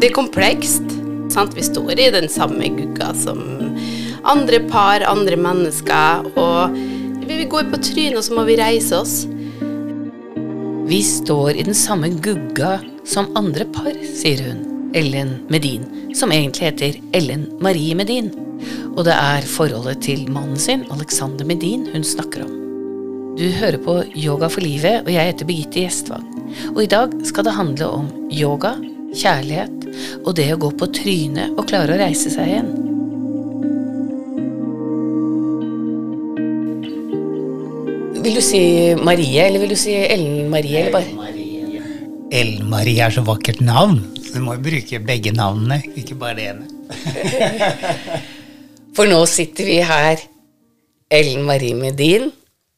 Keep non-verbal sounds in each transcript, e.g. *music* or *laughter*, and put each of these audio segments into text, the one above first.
Er komplekst. Sant? Vi står i den samme gugga som andre par, andre mennesker, og vi går på trynet, og så må vi reise oss. Vi står i den samme gugga som andre par, sier hun. Ellen Medin, som egentlig heter Ellen Marie Medin. Og det er forholdet til mannen sin, Alexander Medin, hun snakker om. Du hører på Yoga for livet, og jeg heter Birgitte Gjestvang. Og i dag skal det handle om yoga, kjærlighet og det å gå på trynet og klare å reise seg igjen. Vil du si Marie, eller vil du si Ellen Marie? eller bare? Ellen Marie er så vakkert navn, så du må jo bruke begge navnene, ikke bare det ene. *laughs* For nå sitter vi her, Ellen Marie Medin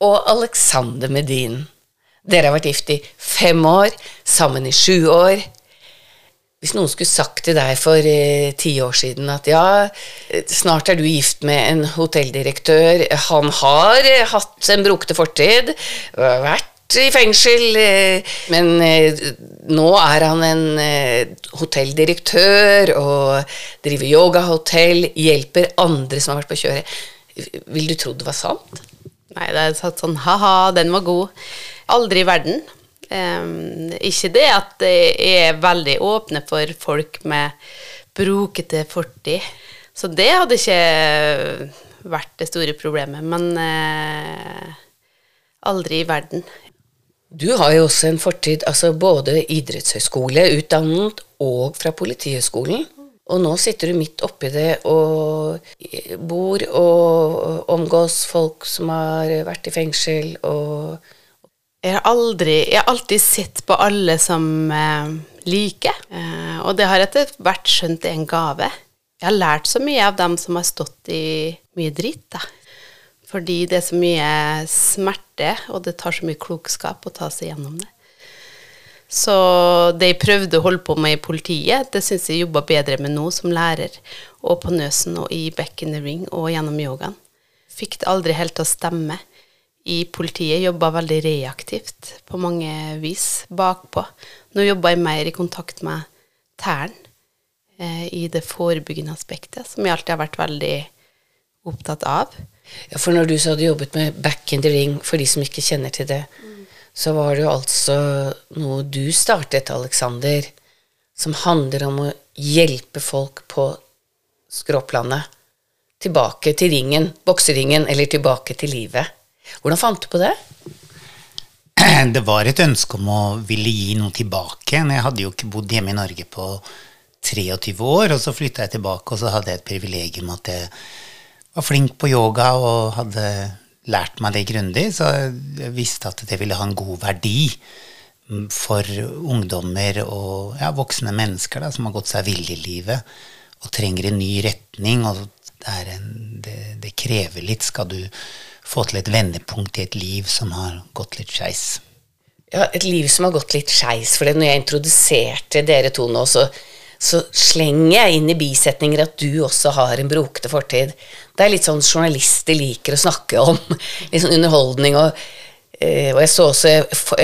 og Alexander Medin. Dere har vært gift i fem år, sammen i sju år. Hvis noen skulle sagt til deg for eh, ti år siden at ja, snart er du gift med en hotelldirektør, han har eh, hatt en brukte fortid, vært i fengsel, eh, men eh, nå er han en eh, hotelldirektør og driver yogahotell, hjelper andre som har vært på kjøret. Vil du tro det var sant? Nei, det er satt sånn ha-ha, den var god. Aldri i verden. Um, ikke det at det er veldig åpne for folk med brokete fortid. Så det hadde ikke vært det store problemet. Men uh, aldri i verden. Du har jo også en fortid, altså både idrettshøyskole utdannet og fra Politihøgskolen. Og nå sitter du midt oppi det og bor og omgås folk som har vært i fengsel og jeg har aldri Jeg har alltid sett på alle som eh, like, eh, og det har etter hvert skjønt en gave. Jeg har lært så mye av dem som har stått i mye dritt, da. Fordi det er så mye smerte, og det tar så mye klokskap å ta seg gjennom det. Så det jeg prøvde å holde på med i politiet, det syns jeg jobba bedre med nå som lærer, og på Nøsen og i Back in the Ring og gjennom yogaen. Fikk det aldri helt til å stemme i politiet jobba veldig reaktivt på mange vis bakpå. Nå jobber jeg mer i kontakt med tæren eh, i det forebyggende aspektet, som jeg alltid har vært veldig opptatt av. Ja, For når du så hadde jobbet med Back in the Ring, for de som ikke kjenner til det, mm. så var det jo altså noe du startet, Alexander, som handler om å hjelpe folk på skråplanet tilbake til ringen, bokseringen, eller tilbake til livet. Hvordan fant du på det? *clears throat* Det var et ønske om å ville gi noe tilbake. Jeg hadde jo ikke bodd hjemme i Norge på 23 år, og så flytta jeg tilbake, og så hadde jeg et privilegium at jeg var flink på yoga og hadde lært meg det grundig, så jeg visste at det ville ha en god verdi for ungdommer og ja, voksne mennesker da, som har gått seg vill i livet og trenger en ny retning. og det, en, det, det krever litt. Skal du få til et vendepunkt i et liv som har gått litt skeis. Ja, et liv som har gått litt skeis. For når jeg introduserte dere to nå, så, så, slenger jeg inn i bisetninger at du også har en brokete fortid. Det er litt sånn journalister liker å snakke om. *laughs* Litt sånn underholdning. Og, eh, og jeg så også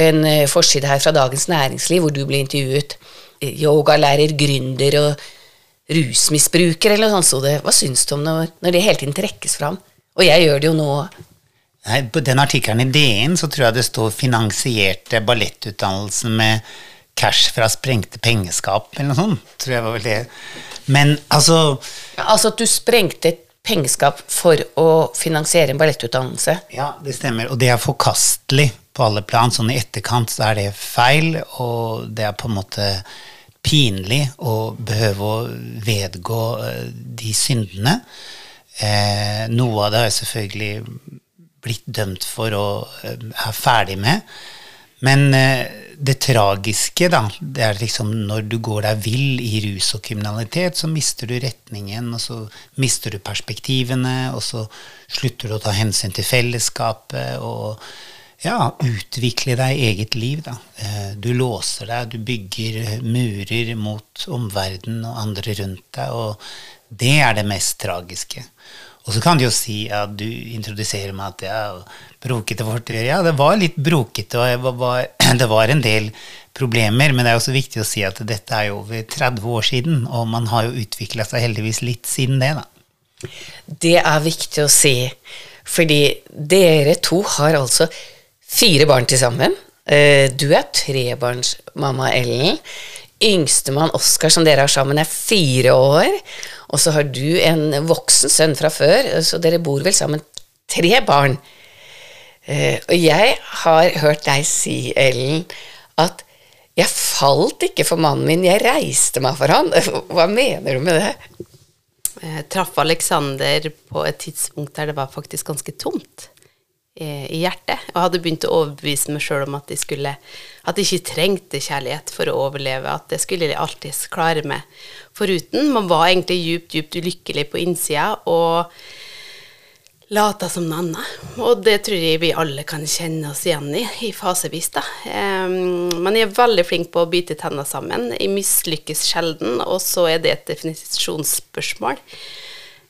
en eh, forside her fra Dagens Næringsliv hvor du ble intervjuet. Yogalærer, gründer og rusmisbruker eller noe sånt. Så hva syns du om når, når det hele tiden trekkes fram? Og jeg gjør det jo nå. Nei, På den artikkelen i DN så tror jeg det står 'finansierte ballettutdannelsen med cash fra sprengte pengeskap', eller noe sånt. tror jeg var vel det. Men altså Altså at du sprengte et pengeskap for å finansiere en ballettutdannelse? Ja, det stemmer. Og det er forkastelig på alle plan. Sånn i etterkant så er det feil, og det er på en måte pinlig å behøve å vedgå eh, de syndene. Eh, noe av det har jeg selvfølgelig blitt dømt for å eh, er ferdig med. Men eh, det tragiske, da, det er liksom når du går deg vill i rus og kriminalitet, så mister du retningen, og så mister du perspektivene, og så slutter du å ta hensyn til fellesskapet og ja, utvikle deg eget liv, da. Eh, du låser deg, du bygger murer mot omverdenen og andre rundt deg, og det er det mest tragiske. Og så kan du jo si at du introduserer meg at ja, brokete fortid. Ja, det var litt brokete, og jeg var, *clears throat* det var en del problemer, men det er også viktig å si at dette er jo over 30 år siden, og man har jo utvikla seg heldigvis litt siden det, da. Det er viktig å si, fordi dere to har altså fire barn til sammen. Eh, Du er trebarnsmamma, Ellen. Yngstemann Oskar, som dere har sammen, er fire år. Og så har du en voksen sønn fra før, så dere bor vel sammen tre barn. Uh, Og jeg har hørt deg si, Ellen, at jeg falt ikke for mannen min, jeg reiste meg for han. *laughs* Hva mener du med det? Jeg traff Alexander på et tidspunkt der det var faktisk ganske tomt i hjertet. Og hadde begynt å overbevise meg sjøl om at jeg, skulle, at jeg ikke trengte kjærlighet for å overleve. At det skulle de alltids klare meg foruten. Man var egentlig djupt, djupt ulykkelig på innsida og lata som noe annet. Og det tror jeg vi alle kan kjenne oss igjen i, i fasevis. da. Um, men er veldig flink på å bite tenna sammen. Jeg mislykkes sjelden, og så er det et definisjonsspørsmål.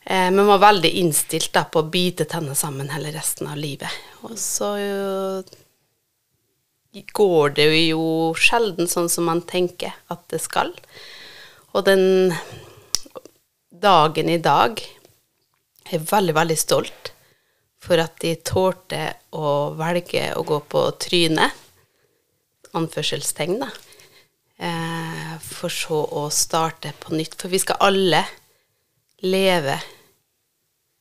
Eh, men var veldig innstilt da, på å bite tennene sammen hele resten av livet. Og så jo, går det jo sjelden sånn som man tenker at det skal. Og den dagen i dag er jeg veldig, veldig stolt for at de tålte å velge å gå på trynet, anførselstegn, da, eh, for så å starte på nytt. For vi skal alle leve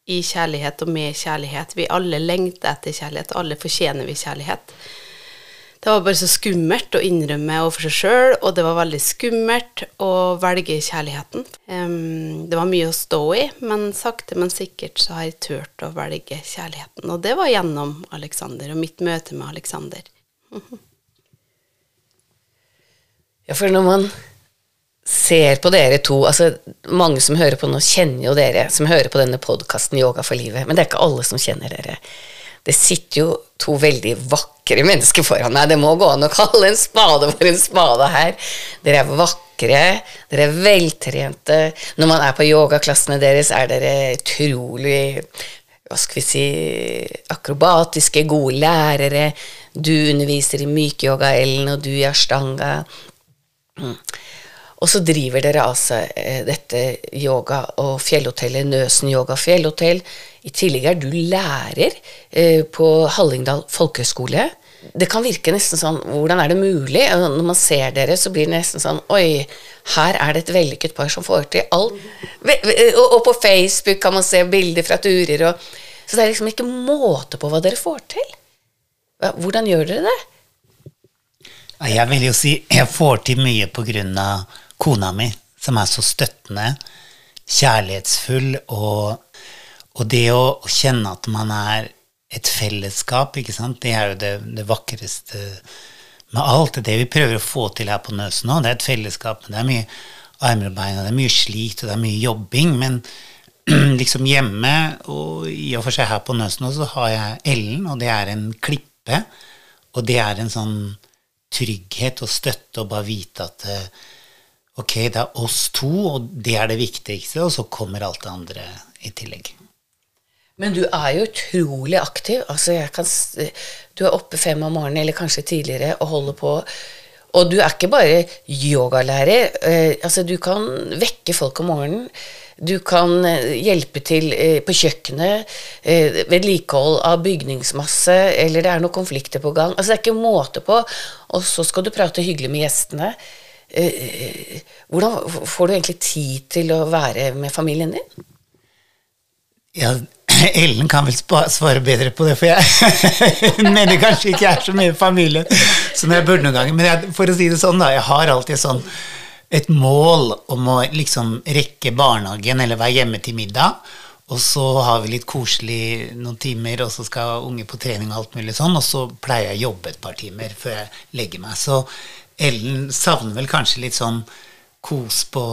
i kjærlighet og med kjærlighet. Vi alle lengter etter kjærlighet, og alle fortjener vi kjærlighet. Det var bare så skummelt å innrømme overfor seg sjøl, og det var veldig skummelt å velge kjærligheten. Um, det var mye å stå i, men sakte, men sikkert så har jeg turt å velge kjærligheten. Og det var gjennom Alexander og mitt møte med Alexander. Ja, for når man ser på dere to altså Mange som hører på nå, kjenner jo dere, som hører på denne podkasten Yoga for livet, men det er ikke alle som kjenner dere. Det sitter jo to veldig vakre mennesker foran meg. Det må gå an å kalle en spade for en spade her. Dere er vakre, dere er veltrente. Når man er på yogaklassene deres, er dere utrolig hva skal vi si akrobatiske, gode lærere. Du underviser i mykyoga, Ellen, og du i ashtanga. Mm. Og så driver dere altså eh, dette yoga- og fjellhotellet Nøsen yoga fjellhotell. I tillegg er du lærer eh, på Hallingdal folkehøgskole. Det kan virke nesten sånn Hvordan er det mulig? Eh, Når man ser dere, så blir det nesten sånn Oi, her er det et vellykket par som får til alt. Og på Facebook kan man se bilder fra turer og Så det er liksom ikke måte på hva dere får til. Hvordan gjør dere det? Jeg vil jo si jeg får til mye på grunn av kona mi, som er så støttende, kjærlighetsfull, og, og det å, kjenne at man er et fellesskap, ikke sant, det er jo det, det vakreste med alt. Det vi prøver å få til her på Nøsen nå. Det er et fellesskap, det er mye armer og bein, og det er mye slit, og det er mye jobbing. Men *clears throat* liksom hjemme, og i og for seg her på Nøsen også, så har jeg Ellen, og det er en klippe. Og det er en sånn trygghet og støtte å bare vite at eh, ok, det er oss to, og det er det viktigste, og så kommer alt det andre i tillegg. Men du er jo utrolig aktiv. Altså kan, du er oppe fem om morgenen, eller kanskje tidligere, og holder på. Og du er ikke bare yogalærer. Eh, altså du kan vekke folk om morgenen. Du kan eh, hjelpe til eh, på kjøkkenet, eh, vedlikehold av bygningsmasse, eller det er noen konflikter på gang. Altså det er ikke måte på. Og så skal du prate hyggelig med gjestene. Eh, hvordan får du egentlig tid til å være med familien din? Ja, *clears throat* Ellen kan vel svare bedre på det, for jeg *laughs* mener kanskje ikke jeg er så mye familie som jeg burde noen ganger. Men jeg, for å si det sånn, da, jeg har alltid sånn et mål om å liksom rekke barnehagen eller være hjemme til middag. Og så har vi litt koselig noen timer, og så skal unge på trening og alt mulig sånn. Og så pleier jeg å jobbe et par timer før jeg legger meg. Så Ellen savner vel kanskje litt sånn kos på,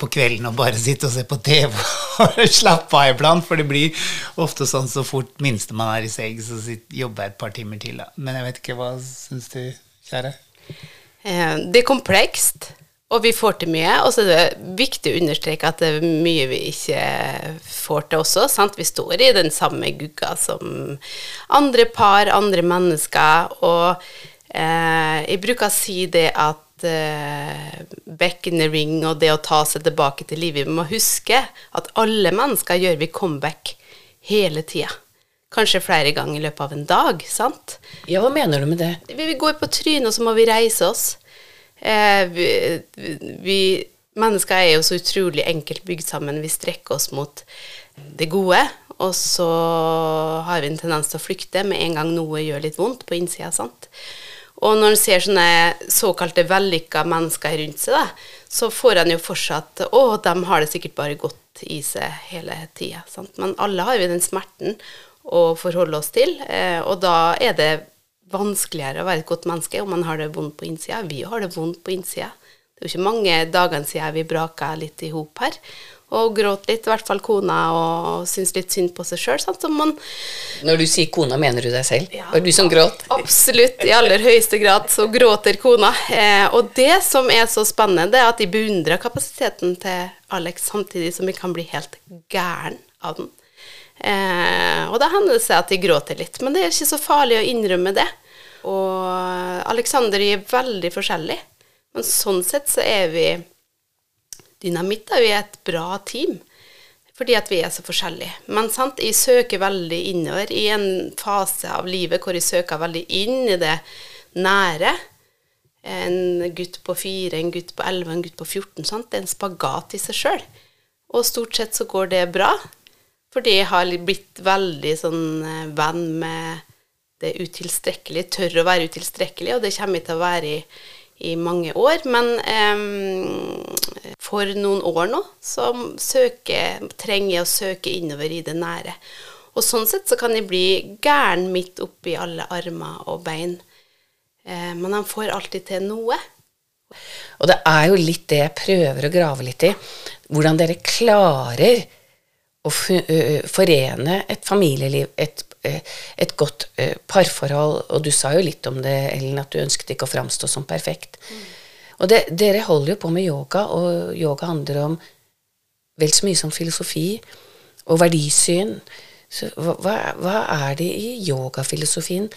på kvelden og bare sitte og se på TV og *laughs* slappe av iblant. For det blir ofte sånn så fort minste man er i seng, så jobber jeg et par timer til. Da. Men jeg vet ikke, hva syns du, kjære? Eh, Det er komplekst, Og vi får til mye, og så er det viktig å understreke at det er mye vi ikke får til også. Sant? Vi står i den samme gugga som andre par, andre mennesker, og eh, jeg bruker å si det at eh, back in the ring og det å ta seg tilbake til livet, vi må huske at alle mennesker gjør vi comeback hele tida. Kanskje flere ganger i løpet av en dag, sant? Ja, hva mener du med det? Vi vi går på trynet, og så må vi reise oss. Eh, vi, vi mennesker er jo så utrolig enkelt bygd sammen. Vi strekker oss mot det gode, og så har vi en tendens til å flykte med en gang noe gjør litt vondt på innsida. sant? Og når en ser sånne såkalte vellykka mennesker rundt seg, da, så får en jo fortsatt Å, de har det sikkert bare godt i seg hele tida. Men alle har vi den smerten å forholde oss til, eh, og da er det vanskeligere å være et godt menneske om man har det vondt på innsida. Vi har det vondt på innsida. Det er jo ikke mange dagene siden vi braka litt i hop her. Og gråt litt, i hvert fall kona, og syntes litt synd på seg sjøl. Når du sier kona, mener du deg selv? Ja, Var det du som gråt? Absolutt. I aller høyeste grad så gråter kona. Eh, og det som er så spennende, er at de beundrer kapasiteten til Alex, samtidig som vi kan bli helt gæren av den. Eh, og da hender det seg at de gråter litt, men det er ikke så farlig å innrømme det. Og Alexander er veldig forskjellig, men sånn sett så er vi Dynamitt er vi et bra team, fordi at vi er så forskjellige. Men sant, jeg søker veldig innover i en fase av livet hvor jeg søker veldig inn i det nære. En gutt på fire, en gutt på elleve, en gutt på 14. Sant? Det er en spagat i seg sjøl. Og stort sett så går det bra. Fordi jeg har blitt veldig sånn eh, venn med det utilstrekkelige, tør å være utilstrekkelig, og det kommer jeg til å være i, i mange år. Men eh, for noen år nå så søker, trenger jeg å søke innover i det nære. Og sånn sett så kan jeg bli gæren midt oppi alle armer og bein. Eh, men han får alltid til noe. Og det er jo litt det jeg prøver å grave litt i. Hvordan dere klarer å forene et familieliv, et, et godt parforhold. Og du sa jo litt om det, Ellen, at du ønsket ikke å framstå som perfekt. Mm. Og det, dere holder jo på med yoga, og yoga handler om vel så mye som filosofi og verdisyn. Så hva, hva er det i yogafilosofien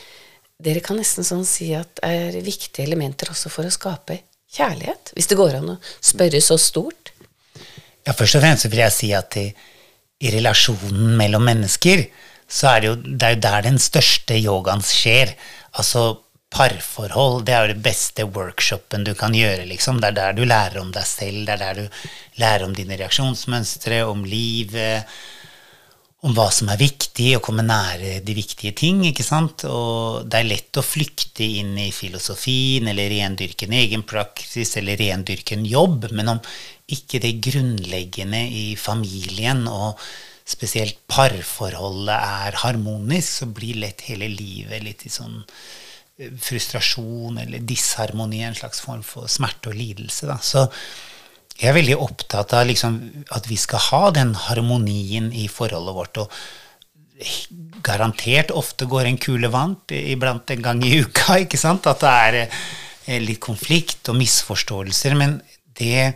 dere kan nesten sånn si at er viktige elementer også for å skape kjærlighet? Hvis det går an å spørre så stort? Ja, først og fremst vil jeg si at i, i relasjonen mellom mennesker, så er det jo, det er jo der den største yogaen skjer. Altså parforhold, det er jo det beste workshopen du kan gjøre, liksom. Det er der du lærer om deg selv, det er der du lærer om dine reaksjonsmønstre, om livet, om hva som er viktig, å komme nære de viktige ting, ikke sant. Og det er lett å flykte inn i filosofien, eller rendyrke en egen praksis, eller rendyrke en jobb, men om ikke det grunnleggende i familien og spesielt parforholdet er harmonisk, så blir lett hele livet litt i sånn eh, frustrasjon eller disharmoni, en slags form for smerte og lidelse. Da. Så jeg er veldig opptatt av liksom, at vi skal ha den harmonien i forholdet vårt. og garantert ofte går en kule varmt iblant en gang i *laughs* uka. ikke sant? At det er eh, litt konflikt og misforståelser. Men det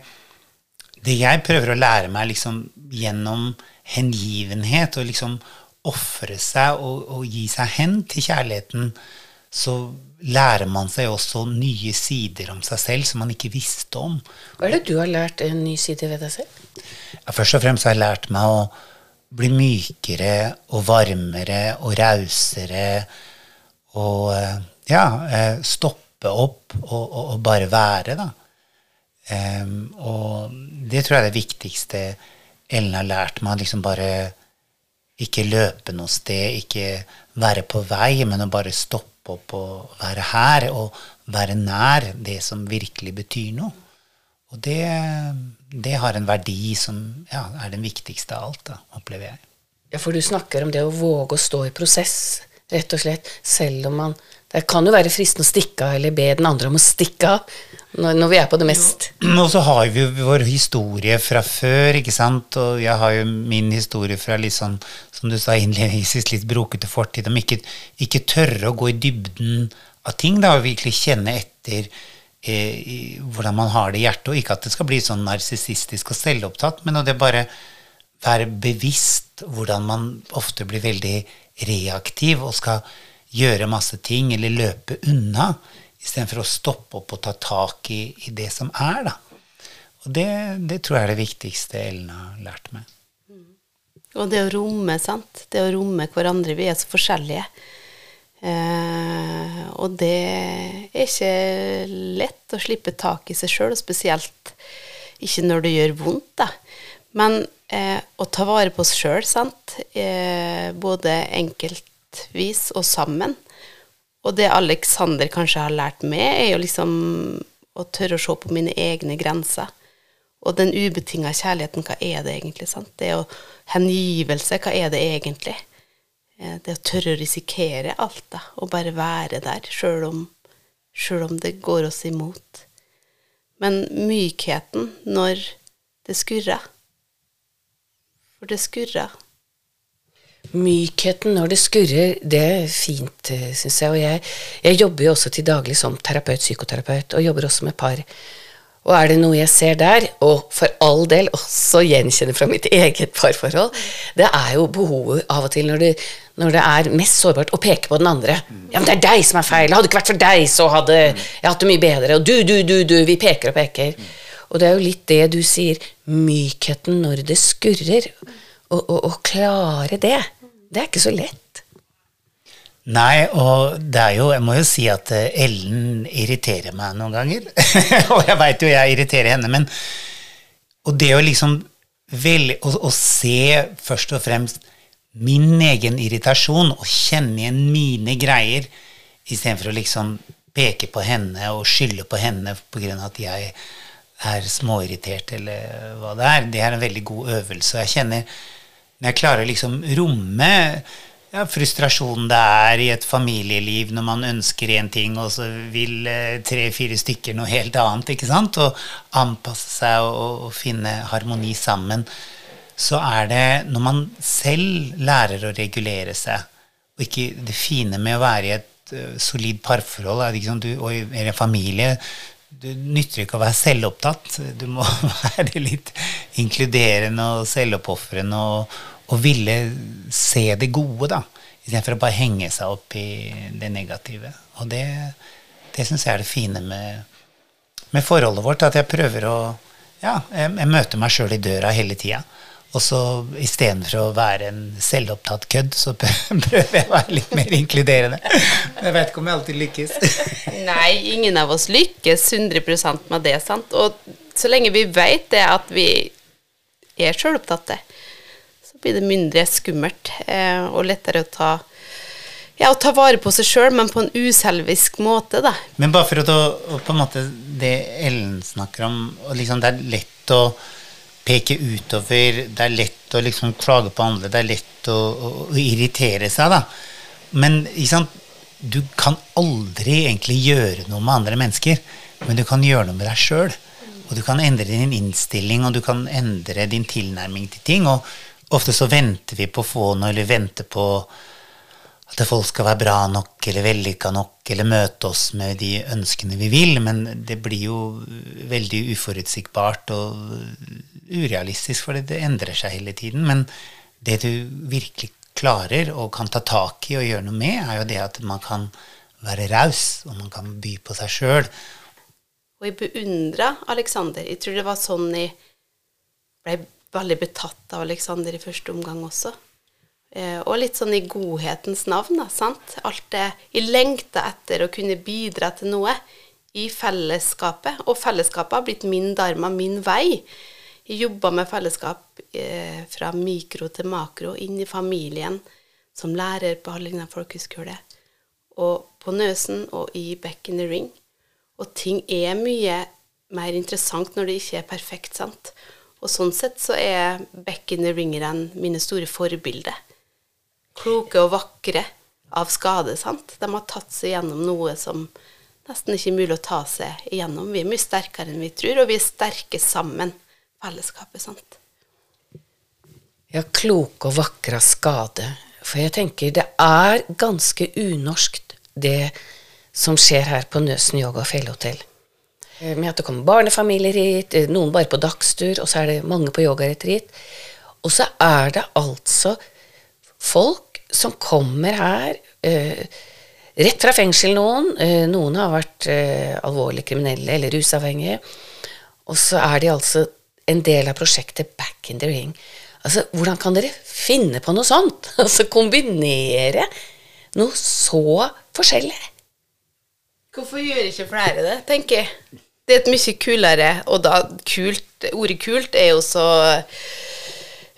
det jeg prøver å lære meg liksom, gjennom hengivenhet, og liksom ofre seg og, og, gi seg hen til kjærligheten, så lærer man seg også nye sider om seg selv som man ikke visste om. Hva er det du har lært en ny side ved deg selv? Ja, først og fremst har jeg lært meg å bli mykere og varmere og rausere og ja, eh, stoppe opp og, og, og bare være, da. Um, og det tror jeg er det viktigste Ellen har lært meg. Liksom bare ikke løpe noe sted, ikke være på vei, men å bare stoppe opp og være her. Og være nær det som virkelig betyr noe. Og det, det har en verdi som ja, er den viktigste av alt, da, opplever jeg. Ja, for du snakker om det å våge å stå i prosess, rett og slett, selv om man Det kan jo være fristende å stikke av eller be den andre om å stikke av når, når, vi er på det mest. Og så har vi jo vår historie fra før, ikke sant. Og jeg har jo min historie fra litt sånn, som du sa innledningsvis, litt brokete fortid. Om ikke, ikke tørre å gå i dybden av ting, da, og virkelig kjenne etter eh, hvordan man har det i hjertet, og ikke at det skal bli sånn narsissistisk og selvopptatt, men å det bare være bevisst hvordan man ofte blir veldig reaktiv og skal gjøre masse ting eller løpe unna, istedenfor å stoppe opp og ta tak i, i det som er, da. Og det, det, tror jeg er det viktigste Ellen har lært meg. Og det å romme, sant. Det å romme hverandre. Vi er så forskjellige. Eh, og det er ikke lett å slippe tak i seg sjøl, spesielt ikke når det gjør vondt, da. Men eh, å ta vare på oss sjøl, sant, eh, både enkeltvis og sammen. Og det Alexander kanskje har lært meg, er jo liksom å tørre å se på mine egne grenser. Og den ubetinga kjærligheten, hva er det egentlig? sant? Det å hengivelse, hva er det egentlig? Eh, det å tørre å risikere alt, da, og bare være der, sjøl om, om, det går oss imot. Men mykheten når det skurrer. For det skurrer. Mykheten når det skurrer, det er fint, eh, syns jeg. Og jeg, jeg, jobber jo også til daglig som terapeut, psykoterapeut, og jobber også med par. Og er det noe jeg ser der, og for all del også gjenkjenner fra mitt *laughs* eget parforhold, det er jo behovet av og til når det, når det er mest sårbart, å peke på den andre. Ja, men det er deg som er feil. Hadde det ikke vært for deg, så hadde jeg hatt det mye bedre. Og du, du, du, du. Vi peker og peker. Og det er jo litt det du sier. Mykheten når det skurrer. Å klare det. Det er ikke så lett. Nei, og det er jo Jeg må jo si at eh, Ellen irriterer meg noen ganger. *laughs* og jeg veit jo jeg irriterer henne, men Og det å liksom vel, å, å, se først og fremst min egen irritasjon og kjenne igjen mine greier, istedenfor å liksom peke på henne og skylde på henne pga. at jeg er småirritert, eller hva det er. Det er en veldig god øvelse. jeg kjenner Når jeg klarer å liksom romme ja, frustrasjonen det er i et familieliv når man ønsker én ting, og så vil eh, tre-fire stykker noe helt annet. ikke sant? Og anpasse seg og, og, finne harmoni sammen. Så er det når man selv lærer å regulere seg, og ikke det fine med å være i et uh, solid parforhold er liksom, du, og i en familie du nytter ikke å være selvopptatt. Du må *laughs* være litt inkluderende og selvoppofrende og, og ville se det gode, da. Istedenfor å bare henge seg opp i det negative. Og det, det syns jeg er det fine med, med, forholdet vårt. At jeg prøver å Ja, jeg, jeg møter meg sjøl i døra hele tida. Og så istedenfor å være en selvopptatt kødd, så *laughs* prøver jeg å være litt mer inkluderende. Men jeg vet ikke om jeg alltid lykkes. *laughs* Nei, ingen av oss lykkes 100% med det, sant. Og så lenge vi vet det at vi er sjølopptatte, blir det mindre skummelt eh, og lettere å ta ja, å ta vare på seg sjøl, men på en uselvisk måte, da. Men bare for å, å på en måte Det Ellen snakker om, og liksom det er lett å peke utover, det er lett å liksom klage på andre, det er lett å, å, å irritere seg, da. Men du kan aldri egentlig gjøre noe med andre mennesker, men du kan gjøre noe med deg sjøl. Og du kan endre din innstilling, og du kan endre din tilnærming til ting. og Ofte så venter vi på å få noe, eller venter på at folk skal være bra nok eller vellykka nok, eller møte oss med de ønskene vi vil, men det blir jo veldig uforutsigbart og urealistisk, for det endrer seg hele tiden. Men det du virkelig klarer og kan ta tak i og gjøre noe med, er jo det at man kan være raus, og man kan by på seg sjøl. Og jeg beundra Aleksander. Jeg tror det var sånn jeg ble veldig betatt av Alexander i første omgang også. Eh, og litt sånn i godhetens navn, da, sant. Alt det Jeg lengta etter å kunne bidra til noe i fellesskapet. Og fellesskapet har blitt min dharma, min vei. Jeg jobba med fellesskap eh, fra mikro til makro, inn i familien, som lærer på Hallingdal folkehøgskole, og på Nøsen og i Back in the Ring. Og ting er mye mer interessant når det ikke er perfekt, sant. Og sånn sett så er Back in the Ring-erne mine store forbilder. Kloke og vakre av skade, sant. De har tatt seg gjennom noe som nesten ikke er mulig å ta seg igjennom. Vi er mye sterkere enn vi tror, og vi er sterke sammen, fellesskapet, sant. Ja, kloke og vakre av skade. For jeg tenker det er ganske unorskt, det som skjer her på Nøsen yoga og fjellhotell. eh, med at det kommer barnefamilier hit, eh, noen bare på dagstur, og så er det mange på yogaretreat. Og så er det altså folk som kommer her eh, rett fra fengsel, noen. Eh, noen har vært eh, alvorlig kriminelle eller rusavhengige. Og så er de altså en del av prosjektet Back in the Ring. Altså, Hvordan kan dere finne på noe sånt? *laughs* Altså kombinere noe så forskjellig? Hvorfor gjør ikke flere det, tenker jeg. Det er et mye kulere, og da kult Ordet kult er jo så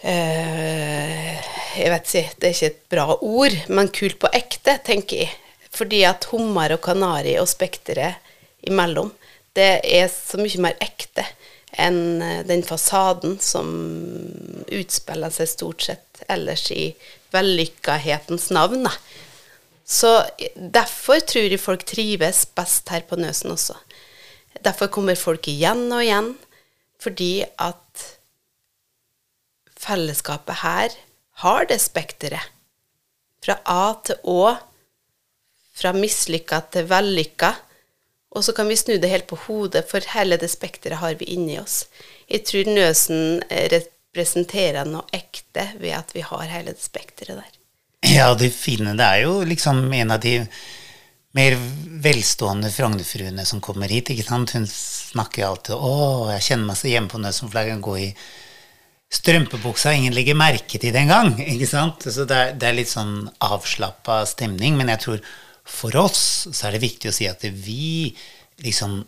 eh, Jeg vet ikke, det er ikke et bra ord, men kult på ekte, tenker jeg. Fordi at hummer og kanari og spekteret imellom, det er så mye mer ekte enn eh, den fasaden som utspiller seg stort sett ellers i vellykkahetens navn. da. Så derfor tror jeg folk trives best her på Nøsen også. Derfor kommer folk igjen og igjen, fordi at fellesskapet her har det spekteret. Fra A til Å, fra mislykka til vellykka. Og så kan vi snu det helt på hodet, for hele det spekteret har vi inni oss. Jeg tror Nøsen representerer noe ekte ved at vi har hele det spekteret der. Ja, det fine Det er jo liksom en av de mer velstående Frognerfruene som kommer hit. ikke sant? Hun snakker alltid 'Å, jeg kjenner meg så hjemme på Nøsen, for jeg kan gå i strømpebuksa, ingen legger merke til det engang'. ikke sant? Så det er, det er litt sånn avslappa stemning. Men jeg tror for oss så er det viktig å si at vi liksom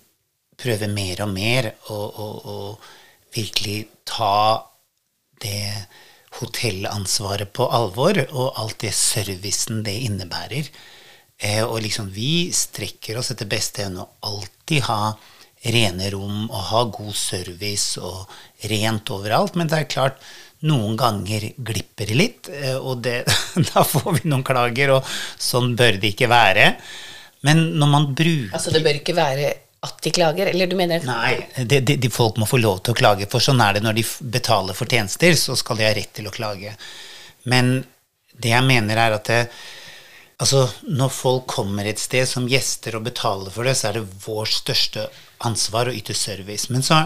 prøver mer og mer å, virkelig ta det hotellansvaret på alvor, og alt det servicen det innebærer. Eh, og liksom vi strekker oss etter beste evne å alltid ha rene rom og ha god service og rent overalt. Men det er klart, noen ganger glipper det litt, eh, og det, *laughs* da får vi noen klager, og sånn bør det ikke være. Men når man bruker Altså det bør ikke være at de klager, eller du mener Nei, de, de, de folk må få lov til å klage, for sånn er det når de betaler for tjenester, så skal de ha rett til å klage. Men det jeg mener er at det, altså, når folk kommer et sted som gjester og betaler for det, så er det vår største ansvar å yte service. Men så,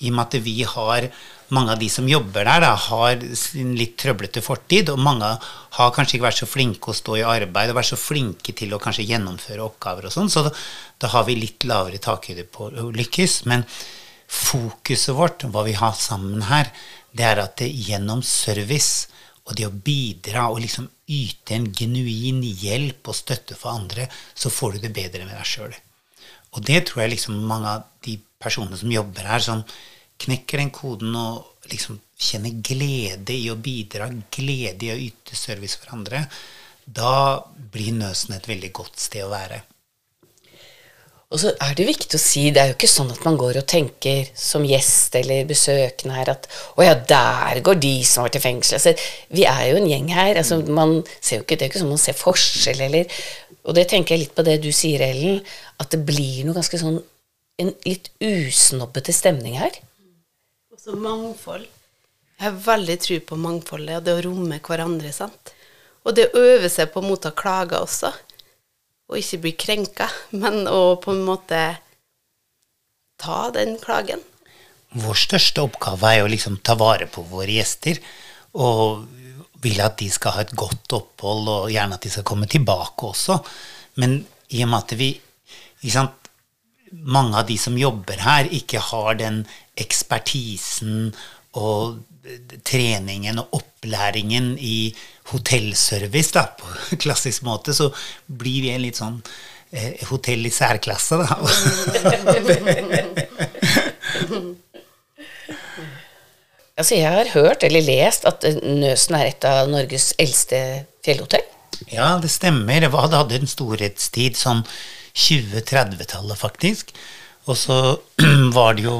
i og med at vi har mange av de som jobber der, da, har sin litt trøblete fortid, og mange har kanskje ikke vært så flinke å stå i arbeid og vært så flinke til å kanskje gjennomføre oppgaver og sånn, så da, da, har vi litt lavere takhøyde på å lykkes. Men fokuset vårt, hva vi har sammen her, det er at det gjennom service og det å bidra og liksom yte en genuin hjelp og støtte for andre, så får du det bedre med deg sjøl. Og det tror jeg liksom mange av de personene som jobber her, som knekker den koden og liksom kjenner glede i å bidra, glede i å yte service for andre, da blir Nøsen et veldig godt sted å være. Og så er det viktig å si, det er jo ikke sånn at man går og tenker som gjest eller besøkende her at å ja, der går de som har vært i fengsel. Altså, vi er jo en gjeng her. altså man ser jo ikke, Det er jo ikke sånn man ser forskjell eller Og det tenker jeg litt på det du sier, Ellen, at det blir noe ganske sånn en litt usnobbete stemning her. Også mangfold. Jeg har veldig tro på mangfoldet og det å romme hverandre. sant? Og det å øve seg på å motta klager også. Og ikke bli krenka, men å på en måte ta den klagen. Vår største oppgave er å liksom ta vare på våre gjester. Og vil at de skal ha et godt opphold, og gjerne at de skal komme tilbake også. Men i og med at vi sant, mange av de som jobber her, ikke har den ekspertisen og treningen og opplæringen i hotellservice da, på *laughs* klassisk måte, så blir vi en litt sånn eh, hotell i særklasse, da. *laughs* altså, jeg har hørt eller lest at Nøsen er et av Norges eldste fjellhotell. Ja, det stemmer. Det hadde en storhetstid sånn 20-30-tallet, faktisk. Og så *clears throat* var det jo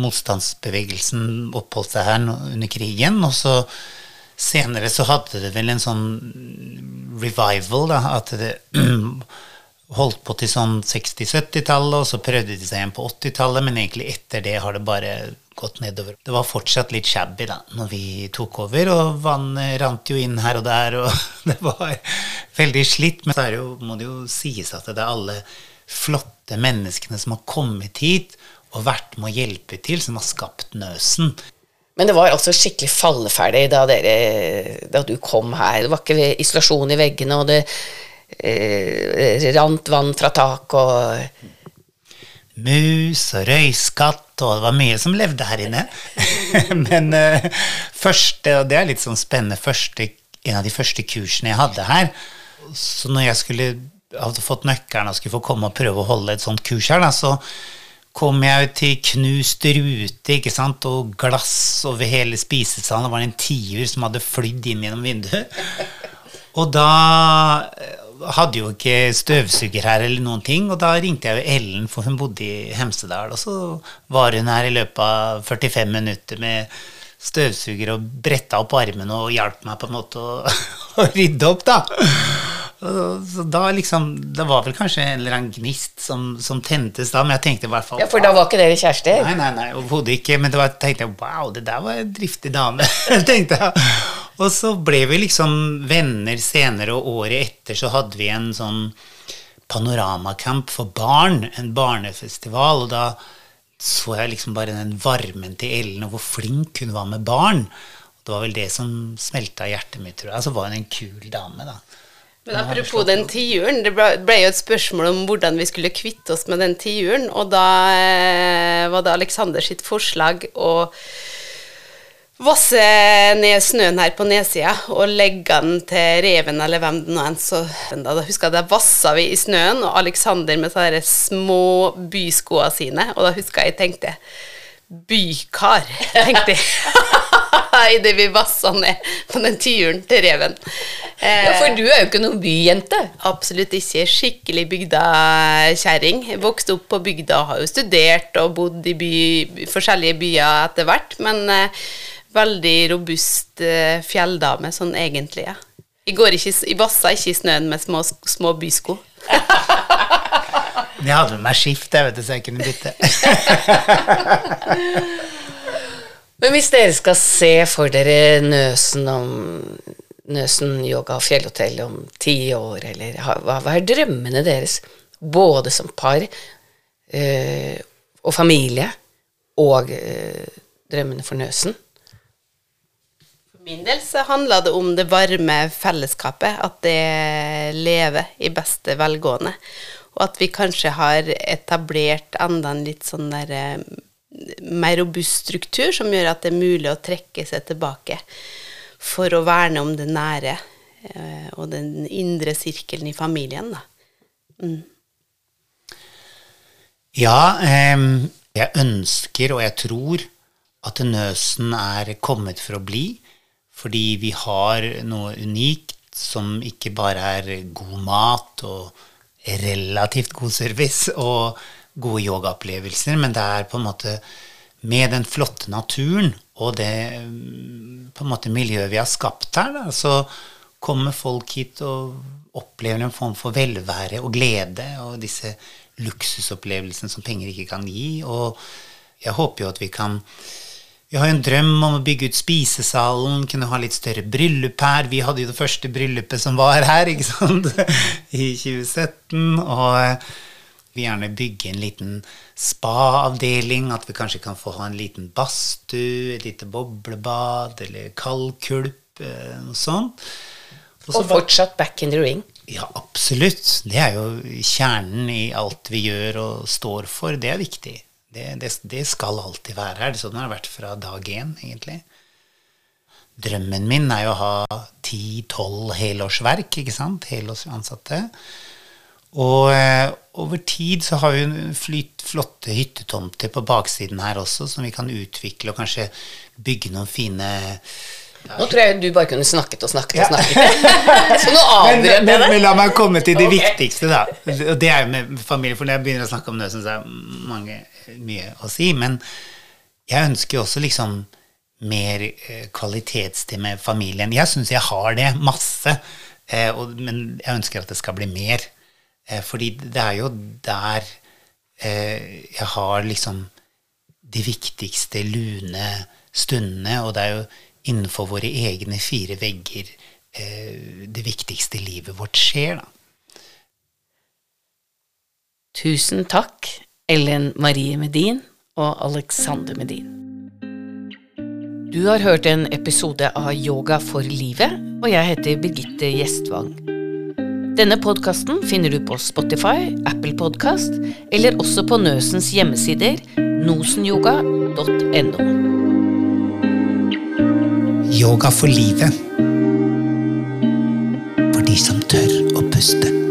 motstandsbevegelsen oppholdt seg her under krigen. Og så senere så hadde det vel en sånn revival, da, at det *clears throat* holdt på til sånn 60-70-tallet, og så prøvde de seg igjen på 80-tallet, men egentlig etter det har det bare gått nedover. Det var fortsatt litt shabby da når vi tok over, og vannet rant jo inn her og der, og *laughs* det var veldig slitt. Men så jo, må det jo sies at det er alle flotte flotte menneskene som har kommet hit og vært med å hjelpe til, som har skapt Nøsen. Men det var altså skikkelig falleferdig da, dere, da du kom her. Det var ikke isolasjon i veggene, og det eh, rant vann fra tak og Mus og røyskatt, og det var mye som levde her inne. *laughs* Men eh, første, og det er litt sånn spennende, første, en av de første kursene jeg hadde her Så når jeg skulle hadde fått nøkkelen og skulle få komme og prøve å holde et sånt kurs her, da, så kom jeg jo til knust rute ikke sant, og glass over hele spisesalen. Det var en tiur som hadde flydd inn gjennom vinduet. Og da hadde jo ikke støvsuger her eller noen ting, og da ringte jeg jo Ellen, for hun bodde i Hemsedal, og så var hun her i løpet av 45 minutter med støvsuger og bretta opp armene og hjalp meg på en måte å, *laughs* å rydde opp, da. Så da liksom Det var vel kanskje en eller annen gnist som, som tentes da, men jeg tenkte i hvert fall Ja, for da var ikke dere kjærester? Nei, nei, nei, overhodet ikke. Men da var, tenkte jeg wow, det der var en driftig dame. *laughs* tenkte jeg. Og så ble vi liksom venner senere, og året etter så hadde vi en sånn panoramacamp for barn, en barnefestival, og da så jeg liksom bare den varmen til Ellen, og hvor flink hun var med barn. Og det var vel det som smelta hjertet mitt, tror jeg. Så var hun en kul dame, da. Men apropos den tiuren, det ble, ble, jo et spørsmål om hvordan vi skulle kvitte oss med den tiuren, og da eh, var det Aleksander sitt forslag å vasse ned snøen her på nedsida og legge den til reven eller hvem det nå enn så Da, da husker jeg da vassa vi i snøen, og Aleksander med sånne små byskoa sine, og da husker jeg jeg tenkte Bykar, tenkte jeg. *laughs* Idet vi vassa ned på den tiuren til reven. Ja, For du er jo ikke noen byjente? Absolutt ikke. Skikkelig bygdakjerring. Vokste opp på bygda, har jo studert og bodd i by, forskjellige byer etter hvert. Men eh, veldig robust eh, fjelldame sånn egentlig, ja. Jeg, går ikke, jeg bassa, ikke i snøen med små, små bysko. Jeg hadde med meg skift, jeg vet du, så jeg kunne bytte. *laughs* Men hvis dere skal se for dere Nøsen om Nøsen yoga og fjellhotell om ti år, eller hva, hva er drømmene deres? Både som par øh, og familie, og øh, drømmene for Nøsen? Min del så handler det om det varme fellesskapet, at det lever i beste velgående. Og at vi kanskje har etablert enda en litt sånn der mer robust struktur som gjør at det er mulig å trekke seg tilbake for å verne om det nære eh, og den indre sirkelen i familien. Da. Mm. Ja, eh, jeg ønsker og jeg tror at Nøsen er kommet for å bli, fordi vi har noe unikt som ikke bare er god mat og relativt god service og gode yogaopplevelser, men det er på en måte med den flotte naturen og det på en måte miljøet vi har skapt her, da, så kommer folk hit og opplever en form for velvære og glede og disse luksusopplevelsene som penger ikke kan gi. Og jeg håper jo at vi kan vi har jo en drøm om å bygge ut spisesalen, kunne ha litt større bryllup her. Vi hadde jo det første bryllupet som var her, ikke sant, *laughs* i 2017. Og vi gjerne bygge en liten spa-avdeling, at vi kanskje kan få ha en liten badstue, et lite boblebad eller kaldkulp, eh, noe sånt. Og, og fortsatt back in the ring? Ja, absolutt. Det er jo kjernen i alt vi gjør og står for. Det er viktig. Det, det, det skal alltid være her. Sånn har det vært fra dag én, egentlig. Drømmen min er jo å ha ti-tolv helårsverk, ikke sant? Helårsansatte. Og eh, over tid så har vi flytt flotte hyttetomter på baksiden her også, som vi kan utvikle og kanskje bygge noen fine ja. Nå tror jeg du bare kunne snakket og snakket og snakket. *laughs* så nå avbrøt jeg men, men, la meg komme til det okay. viktigste, da. Og det er jo med familie, for når jeg begynner å snakke om det, syns jeg mange mye å si. Men jeg ønsker jo også liksom mer eh, kvalitetstid med familien. Jeg syns jeg har det masse, eh, men jeg ønsker at det skal bli mer. Eh, fordi det er jo der jeg har liksom de viktigste lune stundene, og det er jo innenfor våre egne fire vegger det viktigste livet vårt skjer, da. Tusen takk, Ellen Marie Medin og Alexander Medin. Du har hørt en episode av Yoga for livet, og jeg heter Birgitte Gjestvang. Denne podkasten finner du på Spotify, Apple Podkast eller også på Nøsens hjemmesider nosenyoga.no. Yoga for livet. For de som tør å puste.